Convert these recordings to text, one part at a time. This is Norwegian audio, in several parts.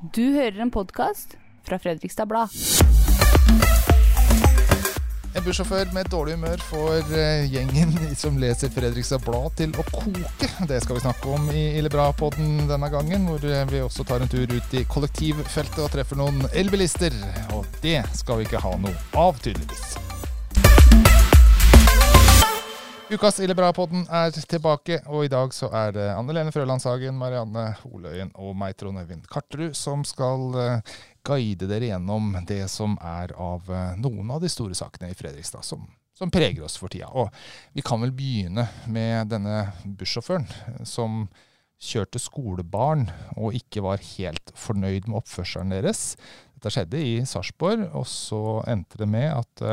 Du hører en podkast fra Fredrikstad Blad. En bussjåfør med dårlig humør får eh, gjengen som leser Fredrikstad Blad til å koke. Det skal vi snakke om i Ille Bra-podden denne gangen, hvor eh, vi også tar en tur ut i kollektivfeltet og treffer noen elbilister. Og det skal vi ikke ha noe av, tydeligvis. Ukas Ille Bra-podden er tilbake, og i dag så er det Anne Lene Frølandshagen, Marianne Holøyen og meg, Trond Øyvind Karterud, som skal eh, guide dere gjennom det som er av eh, noen av de store sakene i Fredrikstad som, som preger oss for tida. Og vi kan vel begynne med denne bussjåføren eh, som kjørte skolebarn og ikke var helt fornøyd med oppførselen deres. Dette skjedde i Sarpsborg, og så endte det med at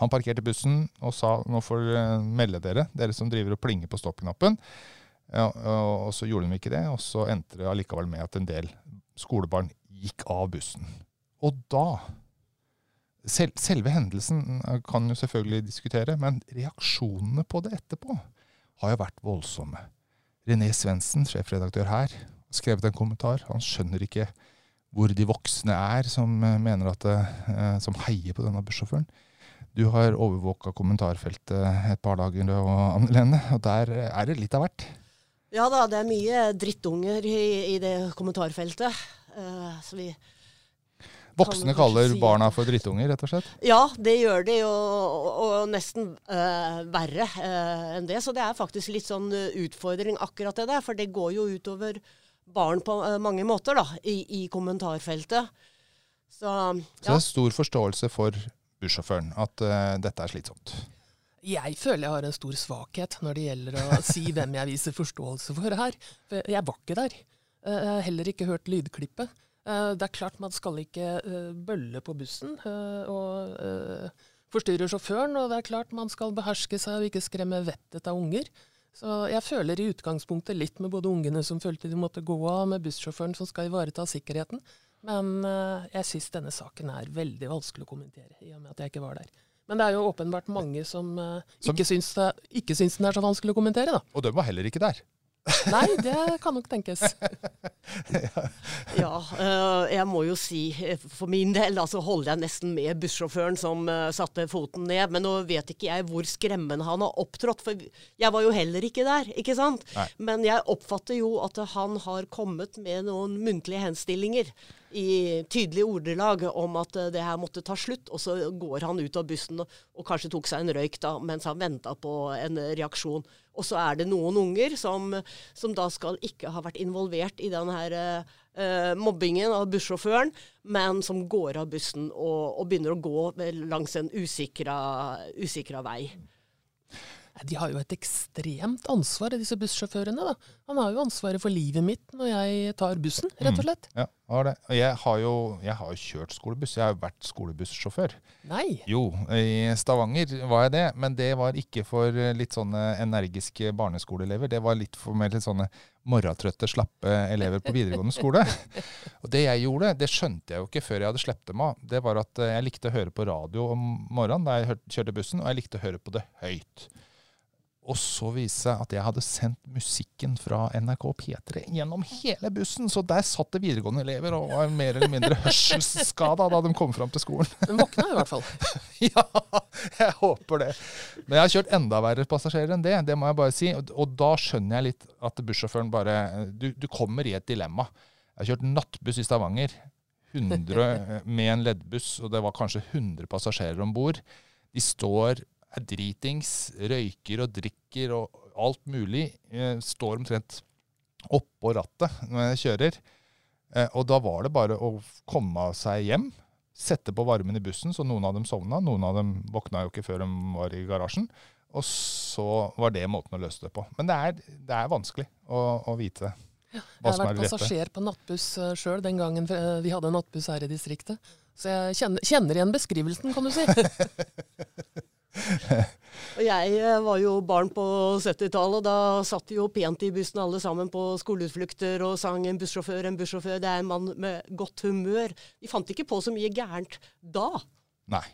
han parkerte bussen og sa nå får dere melde dere, dere som driver og plinger på stoppknappen. Ja, og så gjorde de ikke det, og så endte det allikevel med at en del skolebarn gikk av bussen. Og da sel, Selve hendelsen kan jo selvfølgelig diskutere, men reaksjonene på det etterpå har jo vært voldsomme. René Svendsen, sjefredaktør her, har skrevet en kommentar. Han skjønner ikke hvor de voksne er som eh, at eh, som heier på denne bussjåføren. Du har overvåka kommentarfeltet et par dager, og Anne Lene, og der er det litt av hvert. Ja da, det er mye drittunger i, i det kommentarfeltet. Uh, så vi Voksne kaller si- barna for drittunger, rett og slett? Ja, det gjør de, og, og, nesten eh, verre eh, enn det. Så det er faktisk litt sånn utfordring akkurat det der. For det går jo utover barn på eh, mange måter, da, i, i kommentarfeltet. Så Så det er stor forståelse for bussjåføren at uh, dette er slitsomt. Jeg føler jeg har en stor svakhet når det gjelder å si hvem jeg viser forståelse for her. For jeg var ikke der. Eh, Jeg har heller ikke hørt lydklippet. Eh, Det er klart man skal ikke bølle på bussen og forstyrre sjåføren. Og det er klart man skal beherske seg og ikke skremme vettet av unger. Så jeg føler i utgangspunktet litt med både ungene som følte de måtte gå av, med bussjåføren som skal ivareta sikkerheten. Men eh, jeg syns denne saken er veldig vanskelig å kommentere, i og med at jeg ikke var der. Men det er jo åpenbart mange som, eh, Som- ikke, syns det, ikke syns den er så vanskelig å kommentere, da. Og de var heller ikke der. Nei, det kan nok tenkes. Ja, eh, jeg må jo si for min del da, så holder jeg nesten med bussjåføren som satte foten ned. Men nå vet ikke jeg hvor skremmende han har opptrådt, for jeg var jo heller ikke der. ikke sant? Nei. Men jeg oppfatter jo at han har kommet med noen muntlige henstillinger i tydelige ordelag om at eh, det her måtte ta slutt. Og så går han ut av bussen og, og kanskje tok seg en røyk da, mens han venta på en eh, reaksjon. Og så er det noen unger som, som da skal ikke ha vært involvert i den her eh, eh, mobbingen av bussjåføren, men som går av bussen og, og begynner å gå langs en usikra, usikra vei. De har jo et ekstremt ansvar, disse bussjåførene. da. Han har jo ansvaret for livet mitt når jeg tar bussen, rett og slett. Ja, har det. Jeg har jo jeg har jo kjørt skolebuss. Jeg har jo vært skolebussjåfør. Nei. Jo, i Stavanger var jeg det, men det var ikke for litt sånne energiske barneskoleelever. Det var litt for mer litt sånne morgentrøtte, slappe elever på videregående skole. Og det jeg gjorde, det skjønte jeg jo ikke før jeg hadde sluppet dem av. Det var at eh, jeg likte å høre på radio om morgenen da jeg kjørte bussen, og jeg likte å høre på det høyt. Og så viste det at jeg hadde sendt musikken fra NRK P3 gjennom hele bussen. Så der satt det videregående elever og var mer eller mindre hørselsskada da de kom fram til skolen. Men våkna i hvert fall. Ja, jeg håper det. Men jeg har kjørt enda verre passasjerer enn det, det må jeg bare si. Og, og da skjønner jeg litt at bussjåføren bare du, du kommer i et dilemma. Jeg har kjørt nattbuss i Stavanger. 100 med en leddbuss, og det var kanskje 100 passasjerer om bord. De står, er dritings, røyker og drikker og alt mulig. Eh, står omtrent oppå rattet når jeg kjører. Eh, og da var det bare å komme seg hjem sette på varmen i bussen, så noen av dem sovna. Noen av dem våkna jo ikke før de var i garasjen. Og så var det måten å løse det på. Men det er, det er vanskelig å, å vite Jeg hva har vært det passasjer på nattbuss sjøl den gangen eh, vi hadde nattbuss her i distriktet. Så jeg kjenner, kjenner igjen beskrivelsen, kan du si. Og jeg eh, var jo barn på 70-tallet, og da satt de jo pent i bussen alle sammen på skoleutflukter og sang 'En bussjåfør, en bussjåfør', det er en mann med godt humør. Vi fant ikke på så mye gærent da. Nei.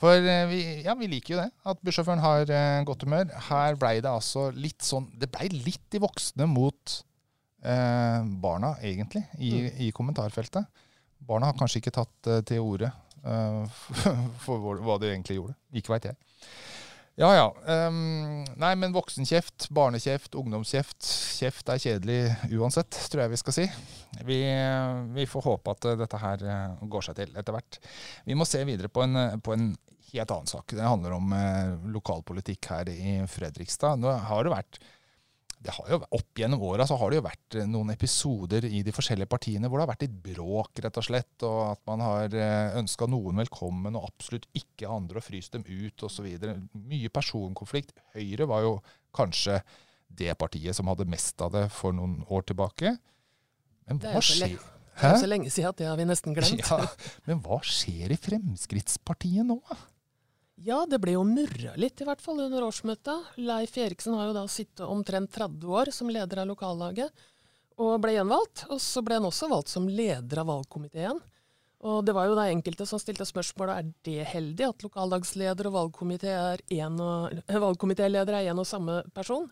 For eh, vi, ja, vi liker jo det, at bussjåføren har eh, godt humør. Her blei det altså litt sånn Det blei litt de voksne mot eh, barna, egentlig, i, i, kommentarfeltet. Barna har kanskje ikke tatt eh, til orde for hva de egentlig gjorde. Ikke veit jeg. Ja ja. Um, nei, men voksenkjeft, barnekjeft, ungdomskjeft. Kjeft er kjedelig uansett, tror jeg vi skal si. Vi, vi får håpe at dette her går seg til etter hvert. Vi må se videre på en, på en helt annen sak. Det handler om eh, lokalpolitikk her i Fredrikstad. Nå har det vært det har jo, Opp gjennom åra har det jo vært eh, noen episoder i de forskjellige partiene hvor det har vært litt bråk, rett og slett, og at man har eh, ønska noen velkommen og absolutt ikke andre og fryst dem ut osv. Mye personkonflikt. Høyre var jo kanskje det partiet som hadde mest av det for noen år tilbake. Men hva skjer? Det er så lenge siden at det har vi nesten glemt. Ja, men hva skjer i Fremskrittspartiet nå? Ja, det ble jo murra litt, i hvert fall under årsmøtet. Leif Eriksen har jo da sittet omtrent 30 år som leder av lokallaget, og ble gjenvalgt. Og så ble han også valgt som leder av valgkomiteen. Og det var jo da enkelte som stilte spørsmålet er det heldig at lokallagsleder og valgkomitéleder er én og samme person.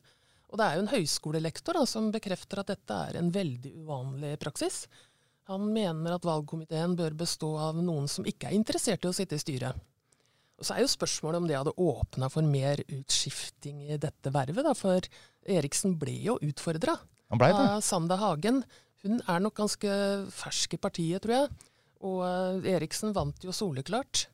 Og det er jo en høyskolelektor da, som bekrefter at dette er en veldig uvanlig praksis. Han mener at valgkomiteen bør bestå av noen som ikke er interessert i å sitte i styret. Og Så er jo spørsmålet om det hadde åpna for mer utskifting i dette vervet. Da, for Eriksen ble jo utfordra av Sanda Hagen. Hun er nok ganske fersk i partiet, tror jeg. Og uh, Eriksen vant jo soleklart.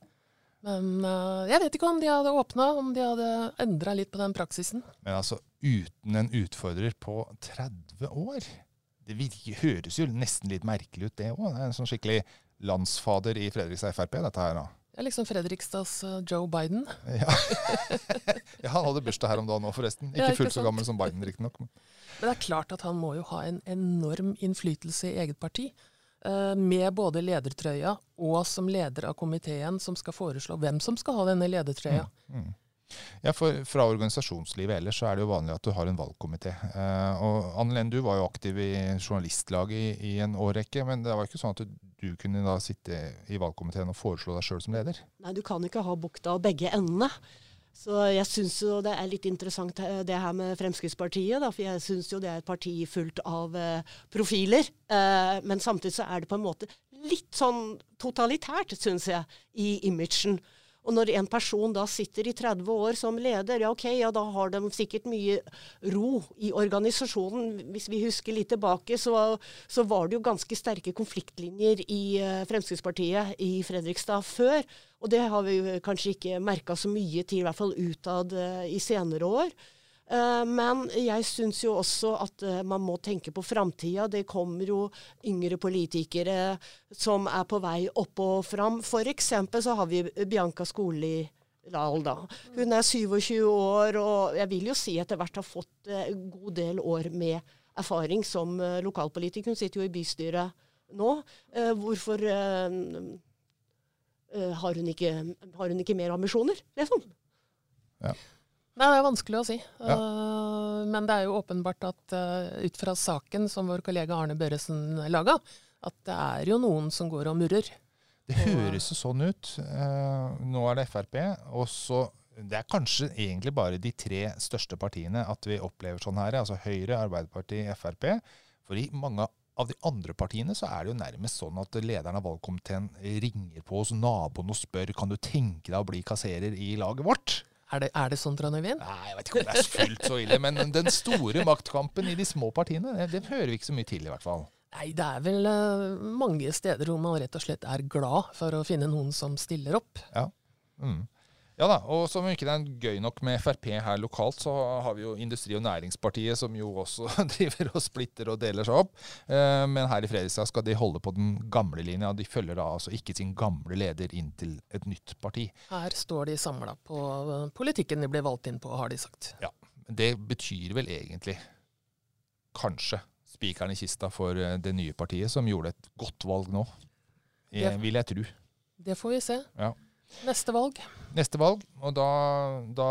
Men uh, jeg vet ikke om de hadde åpna, om de hadde endra litt på den praksisen. Men altså, uten en utfordrer på 30 år? Det virker, høres jo nesten litt merkelig ut, det òg. En sånn skikkelig landsfader i Fredrikstad Frp, dette her. da. Det er liksom Fredrikstads uh, Joe Biden. Ja. ja. han hadde bursdag her om dagen òg, forresten. Ikke, ja, ikke fullt så gammel som Biden, riktignok. Men. men det er klart at han må jo ha en enorm innflytelse i eget parti. Uh, med både ledertrøya og som leder av komiteen som skal foreslå hvem som skal ha denne ledertrøya. Mm, mm. Ja, for Fra organisasjonslivet ellers så er det jo vanlig at du har en valgkomité. Eh, og Anne Len, du var jo aktiv i journalistlaget i, i, en årrekke, men det var ikke sånn at du, kunne da sitte i valgkomiteen og foreslå deg sjøl som leder? Nei, du kan ikke ha bukta av begge endene. Så jeg syns jo det er litt interessant eh, det her med Fremskrittspartiet. Da, for jeg syns jo det er et parti fullt av eh, profiler. Eh, men samtidig så er det på en måte litt sånn totalitært, syns jeg, i imagen. Og når en person da sitter i 30 år som leder, ja ok, ja da har de sikkert mye ro i organisasjonen. Hvis vi husker litt tilbake, så, så var det jo ganske sterke konfliktlinjer i uh, Fremskrittspartiet i Fredrikstad før. Og det har vi kanskje ikke merka så mye til, i hvert fall utad uh, i senere år. Eh, men jeg syns jo også at eh, man må tenke på framtida. Det kommer jo yngre politikere som er på vei opp og fram. F.eks. så har vi Bianca Skoli Lahl, da. Hun er 27 år, og jeg vil jo si etter hvert har fått en eh, god del år med erfaring som lokalpolitiker. Hun sitter jo i bystyret nå. Hvorfor har hun, ikke, har hun ikke mer ambisjoner, liksom? Ja. Nei, Det er vanskelig å si. Ja. Uh, men det er jo åpenbart at uh, ut fra saken som vår kollega Arne Børresen laga, at det er jo noen som går og murrer. Det høres jo sånn ut. Uh, nå er det Frp. og så det er kanskje egentlig bare de tre største partiene at vi opplever sånn her. Altså Høyre, Arbeiderpartiet, Frp. For i mange av de andre partiene så er det jo nærmest sånn at lederen av valgkomiteen ringer på hos naboen og spør kan du tenke deg å bli kasserer i laget vårt. Er det, er det sånn, Trond Øyvind? Nei, jeg vet ikke om det er fullt så ille. Men den store maktkampen i de små partiene, det, det hører vi ikke så mye til, i hvert fall. Nei, det er vel uh, mange steder hvor man rett og slett er glad for å finne noen som stiller opp. Ja. Mm. Ja da, og som ikke det er gøy nok med Frp her lokalt, så har vi jo Industri- og Næringspartiet, som jo også driver og splitter og deler seg opp. Eh, men her i Fredrikstad skal de holde på den gamle linja. De følger da altså ikke sin gamle leder inn til et nytt parti. Her står de samla på politikken de ble valgt inn på, har de sagt. Ja, Det betyr vel egentlig kanskje spikeren i kista for eh, det nye partiet, som gjorde et godt valg nå. Det, vil jeg tro. Det får vi se. Ja. Neste valg? Neste valg, og da, da,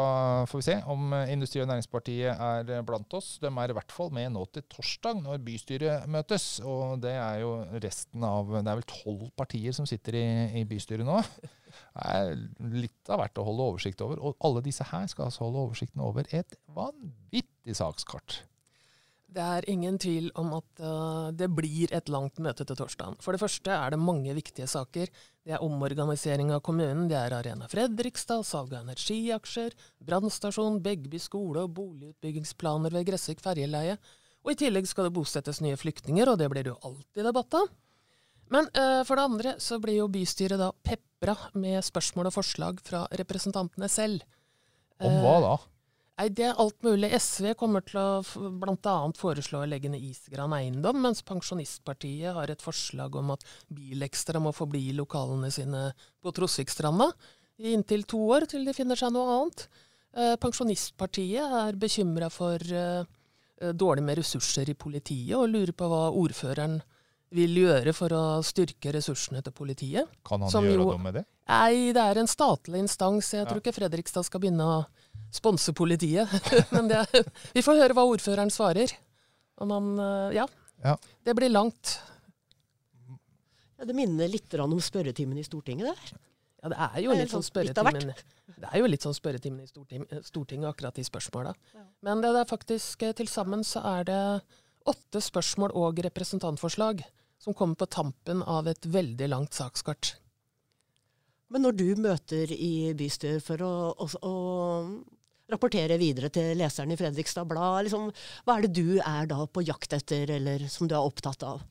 får vi se om Industri- og Næringspartiet er blant oss. De er i hvert fall med nå til torsdag, når bystyret møtes. Og det er jo resten av Det er vel tolv partier som sitter i, i, bystyret nå. Det er litt av hvert å holde oversikt over. Og alle disse her skal altså holde oversikten over et vanvittig sakskart. Det er ingen tvil om at uh, det blir et langt møte til torsdag. For det første er det mange viktige saker. Det er omorganisering av kommunen, det er Arena Fredrikstad, salg av energiaksjer, brannstasjon, Begby skole og boligutbyggingsplaner ved Gressvik ferjeleie. Og i tillegg skal det bosettes nye flyktninger, og det blir det jo alltid debatt av. Men uh, for det andre så blir jo bystyret da pepra med spørsmål og forslag fra representantene selv. Om hva da? Nei, Det er alt mulig. SV kommer til å bl.a. foreslå å legge ned Isgran eiendom, mens Pensjonistpartiet har et forslag om at Bilekstra må forbli i lokalene sine på Trosvikstranda i inntil to år, til de finner seg noe annet. Eh, Pensjonistpartiet er bekymra for eh, dårlig med ressurser i politiet, og lurer på hva ordføreren vil gjøre for å styrke ressursene til politiet. Kan han gjøre jo- noe med det? Nei, det er en statlig instans. Jeg Ja. tror ikke Fredrikstad skal begynne å sponse politiet. Men det, vi får høre hva ordføreren svarer. Om han eh, Ja. Ja. Det blir langt. Ja, det minner litt om spørretimen i Stortinget der. Ja, det er jo litt sånn sånn spørretimen Det er jo litt sånn spørretimen i Stortinget, Stortinget akkurat de spørsmåla. Men det er faktisk eh, til sammen så er det åtte spørsmål og representantforslag som kommer på tampen av et veldig langt sakskart. Men når du møter i bystyret for å, å, å rapportere videre til leseren i Fredrikstad Blad, liksom, hva er det du er da på jakt etter, eller som du er opptatt av?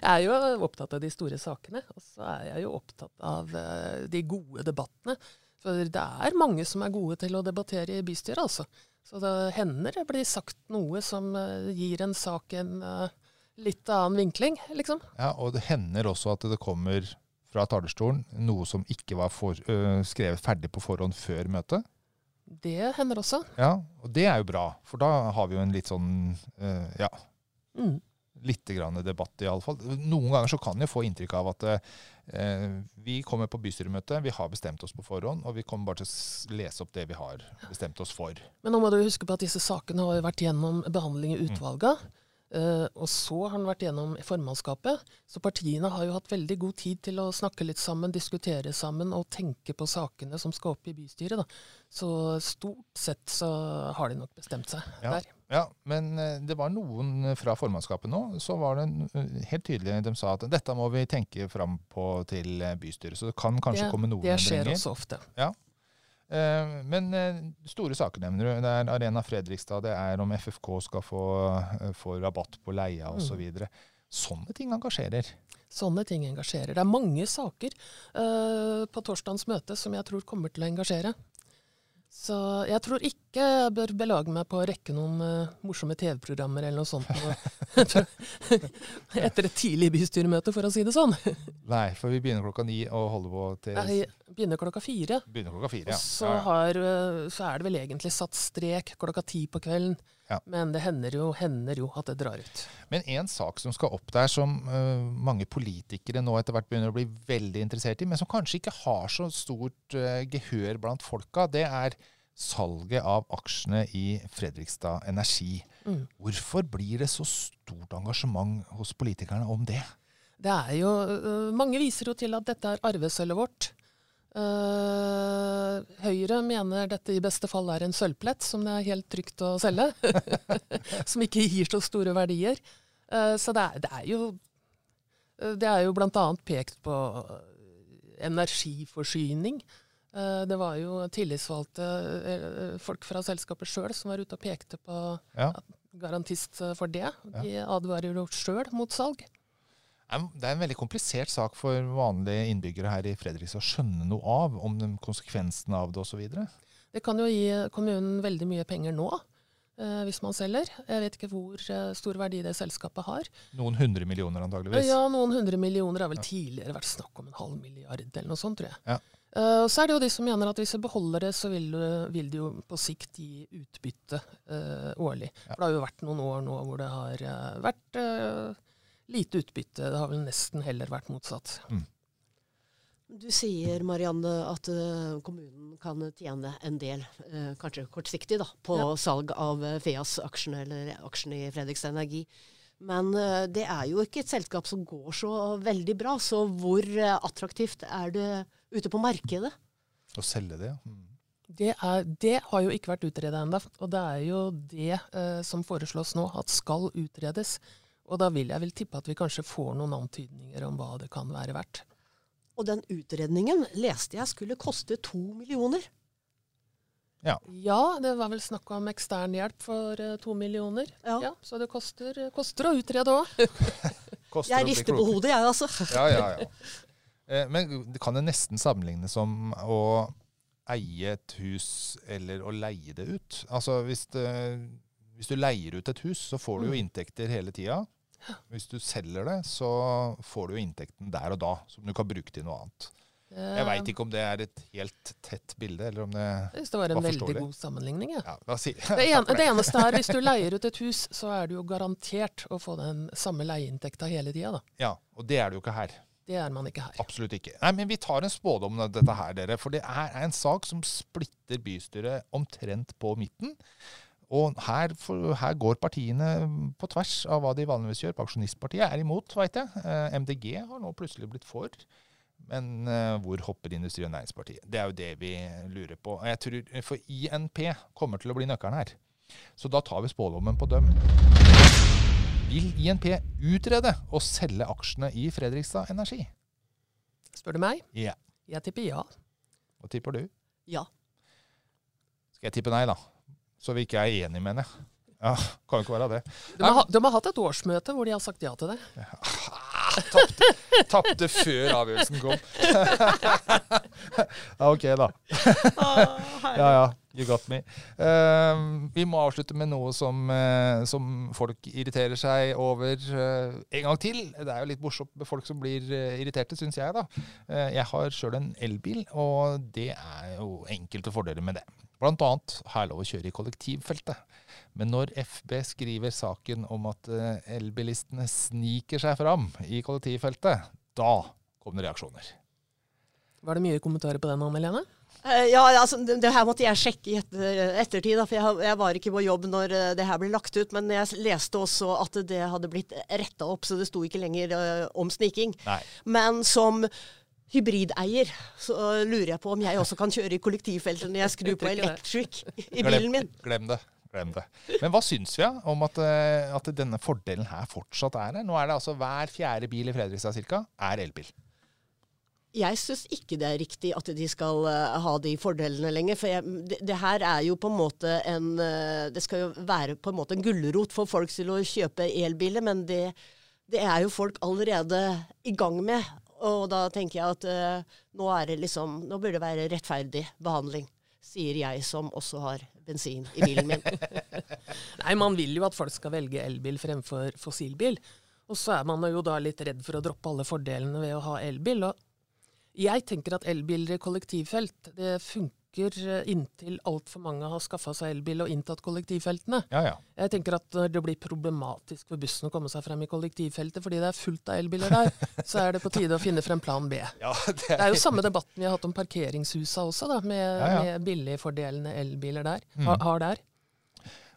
Jeg er jo opptatt av de store sakene, og så er jeg jo opptatt av eh, de gode debattene. For det er mange som er gode til å debattere i bystyret, altså. Så det hender det blir sagt noe som eh, gir en sak en eh, litt annen vinkling, liksom. Ja, og det hender også at det kommer fra talerstolen noe som ikke var for, øh, skrevet ferdig på forhånd før møtet. Det hender også. Ja, og det er jo bra, for da har vi jo en litt sånn øh, ja, Mm. litt grann debatt iallfall. Noen ganger så kan jeg få inntrykk av at eh, vi kommer på bystyremøte, vi har bestemt oss på forhånd, og vi kommer bare til å lese opp det vi har bestemt oss for. Men nå må du huske på at disse sakene har vært gjennom behandling i utvalga. Eh, og så har han vært gjennom formannskapet. Så partiene har jo hatt veldig god tid til å snakke litt sammen, diskutere sammen og tenke på sakene som skal opp i bystyret. Da. Så stort sett så har de nok bestemt seg Ja. der. Ja, men eh, det var noen fra formannskapet nå, så var det eh, helt tydelig, de sa at dette må vi tenke fram på til bystyret, så det kan kanskje Det- komme noen Det skjer endringer. også ofte. Eh, Men eh, store saker nevner du. Det er Arena Fredrikstad, det er om FFK skal få, eh, få rabatt på leia osv. Så videre. Sånne ting engasjerer. Sånne ting engasjerer. Det er mange saker uh, på torsdagens møte som jeg tror kommer til å engasjere. Så jeg tror ikke jeg bør belage meg på å rekke noen uh, morsomme TV-programmer eller noe sånt etter et tidlig bystyremøte, for å si det sånn. Nei, for vi begynner klokka ni og holder på til Nei, begynner klokka fire. Begynner klokka fire, Og ja. så, ja. ja. har, eh, så er det vel egentlig satt strek klokka ti på kvelden. Ja. Men det hender jo, hender jo at det drar ut. Men en sak som skal opp der, som uh, mange politikere nå etter hvert begynner å bli veldig interessert i, men som kanskje ikke har så stort uh, gehør blant folka, det er salget av aksjene i Fredrikstad Energi. Mm. Hvorfor blir det så stort engasjement hos politikerne om det? Det er jo, Mange viser jo til at dette er arvesølvet vårt. Eh, Høyre mener dette i beste fall er en sølvplett som det er helt trygt å selge. som ikke gir så store verdier. Uh, så det er, det er jo eh, Det er jo bl.a. pekt på energiforsyning. Uh, det var jo tillitsvalgte folk fra selskapet sjøl som var ute og pekte på Ja. garantist for det. De advarer jo sjøl mot salg. Det er en veldig komplisert sak for vanlige innbyggere her i Fredrikstad å skjønne noe av, om konsekvensene av det osv. Det kan jo gi kommunen veldig mye penger nå, eh, hvis man selger. Jeg vet ikke hvor eh, stor verdi det selskapet har. Noen hundre millioner antageligvis. Ja, noen hundre millioner. Det har vel tidligere vært snakk om en halv milliard eller noe sånt, tror jeg. Ja. Eh, og så er det jo de som mener at hvis vi beholder det, så vil, vil det jo på sikt gi utbytte eh, årlig. For det har jo vært noen år nå hvor det har vært lite utbytte. Det har vel nesten heller vært motsatt. Du sier Marianne, at uh, kommunen kan tjene en del, uh, kanskje kortsiktig, da, på Ja. salg av uh, Feas-aksjene eller aksjene i Fredrikstad Energi. Men eh, det er jo ikke et selskap som går så veldig bra. Så hvor eh, attraktivt er det ute på markedet? Å selge det, ja. Mm. Det, er, det har jo ikke vært utreda ennå, og det er jo det eh, som foreslås nå, at skal utredes. Og da vil jeg vel tippe at vi kanskje får noen antydninger om hva det kan være verdt. Og den utredningen leste jeg skulle koste to millioner. Ja, ja det var vel snakk om ekstern hjelp for uh, to millioner. Ja. så det koster, koster å utrede òg. Jeg rister på hodet, jeg, altså. Ja, ja, ja. Eh, Men det kan jo nesten sammenlignes som å eie et hus eller å leie det ut. Altså hvis, det, hvis du leier ut et hus, så får du jo inntekter hele tida. Hvis du selger det, så får du inntekten der og da, som du kan bruke til noe annet. Jeg veit ikke om det er et helt tett bilde, eller om det var forståelig. det var en veldig god sammenligning. Ja. Ja, si. Det, en, det eneste er hvis du leier ut et hus, så er du jo garantert å få den samme leieinntekta hele tida. Da. Ja, og det er det jo ikke her. Det er man ikke her. Absolutt ikke. Nei, men Vi tar en spådom om dette her, dere. For det er en sak som splitter bystyret omtrent på midten. Og her, for, her går partiene på tvers av hva de vanligvis gjør. Pensjonistpartiet er imot, veit jeg. Eh, MDG har nå plutselig blitt for. Men uh, hvor hopper Industri- og Næringspartiet? Det er jo det vi lurer på. Jeg tror, For INP kommer til å bli nøkkelen her. Så da tar vi spådommen på dem. Vil INP utrede å selge aksjene i Fredrikstad Energi? Spør du meg? Ja. Jeg tipper ja. Hva tipper du? Ja. Skal jeg tippe nei, da? Så vi ikke er enige, mener jeg. Ja, kan jo ikke være det. De har, ha- de har hatt et årsmøte hvor de har sagt ja til det. Tapte, tapte før avgjørelsen kom. ja, ok, da. Ja, ja. You got me. Uh, vi må avslutte med noe som, uh, som folk irriterer seg over uh, en gang til. Det er jo litt morsomt med folk som blir irriterte, syns jeg. da. Jeg har sjøl en elbil, og det er jo enkelte fordeler med det. Blant annet har jeg lov å kjøre i kollektivfeltet. Men når FB skriver saken om at elbilistene sniker seg fram i kollektivfeltet, da kommer det reaksjoner. Var det mye kommentarer på den, Anne Lene? Eh, Ja, altså, det, her måtte jeg sjekke i ettertid, da, for jeg, jeg var ikke på jobb når eh, det her ble lagt ut. Men jeg leste også at det hadde blitt retta opp, så det sto ikke lenger eh, om sniking. Nei. Men som hybrideier så lurer jeg på om jeg også kan kjøre i kollektivfeltet når jeg skrur på electric i bilen min. Glem det. Glem det. Men hva syns vi da, om at, at denne fordelen her fortsatt er her? Nå er det altså hver fjerde bil i Fredrikstad cirka, er elbil. Jeg syns ikke det er riktig at de skal uh, ha de fordelene lenger. For jeg, det, det her er jo på en måte en uh, Det skal jo være på en måte en gulrot for folk til å kjøpe elbiler, men det, det er jo folk allerede i gang med. Og da tenker jeg at uh, nå er det liksom Nå burde det være rettferdig behandling. Sier jeg som også har bensin i bilen min. Nei, man vil jo at folk skal velge elbil fremfor fossilbil. Og så er man jo da litt redd for å droppe alle fordelene ved å ha elbil. Og jeg tenker at elbiler i kollektivfelt, det funker eh, inntil altfor mange har skaffa seg elbil og inntatt kollektivfeltene. Ja, ja. Jeg tenker at når det blir problematisk for bussen å komme seg frem i kollektivfeltet fordi det er fullt av elbiler der, så er det på tide å finne frem plan B. ja det Det er jo samme debatten vi har hatt om parkeringshusa også, da, med, Ja, ja. med billigfordelene elbiler der, Mm. har, har der.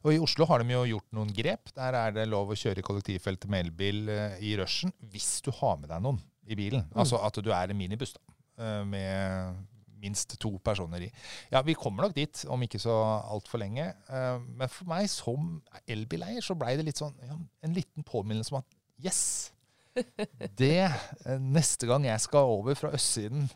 Og i Oslo har de jo gjort noen grep. Der er det lov å kjøre i kollektivfeltet med elbil eh, i rushen hvis du har med deg noen i bilen. Altså at du er en minibuss da, eh, med minst to personer i. Ja, vi kommer nok dit om ikke så altfor lenge. Eh, Men for meg som elbileier så blei det litt sånn ja, en liten påminnelse om at yes! Det eh, Neste gang jeg skal over fra østsiden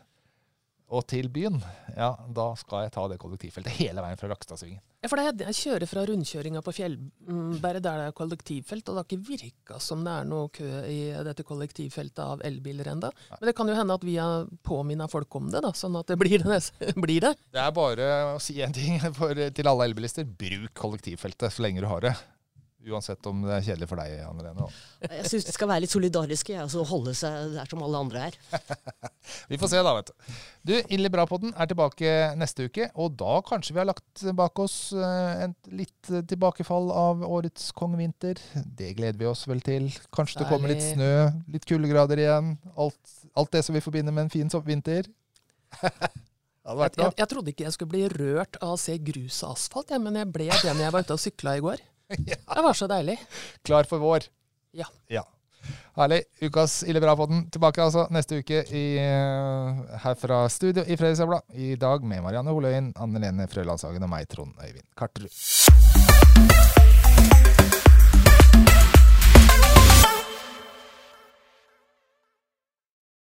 og til byen, ja, da skal jeg ta det kollektivfeltet hele veien fra Rakstadsvingen. Ja, for det, Jeg kjører fra rundkjøringa på Fjellberget der det er kollektivfelt, og det har ikke virka som det er noe kø i dette kollektivfeltet av elbiler ennå. Men det kan jo hende at vi har påminna folk om det, da, sånn at det blir det. Blir det. Det er bare å si en ting for, til alle elbilister. Bruk kollektivfeltet så lenge du har det. Uansett om det er kjedelig for deg, Anne Lene. Jeg syns det skal være litt solidariske, og altså holde seg der som alle andre er. Vi får se, da, vet du. Du, Ille Bra-podden er tilbake neste uke. Og da kanskje vi har lagt bak oss et litt eh, tilbakefall av årets kongevinter. Det gleder vi oss vel til. Kanskje det kommer litt snø, litt kuldegrader igjen. Alt, alt det som vi forbinder med en fin vinter. Jeg, jeg, jeg trodde ikke jeg skulle bli rørt av å se grus og asfalt, ja, men jeg ble det når jeg var ute og sykla i går. Det var så deilig. Klar for vår. Ja. ja. Herlig. Ukas Ille bra-podden tilbake altså neste uke i, eh, her fra studio i Fredrikstad Blad. I dag med Marianne Holøyen, Anne Lene Frølandshagen og meg, Trond Øyvind Karterud.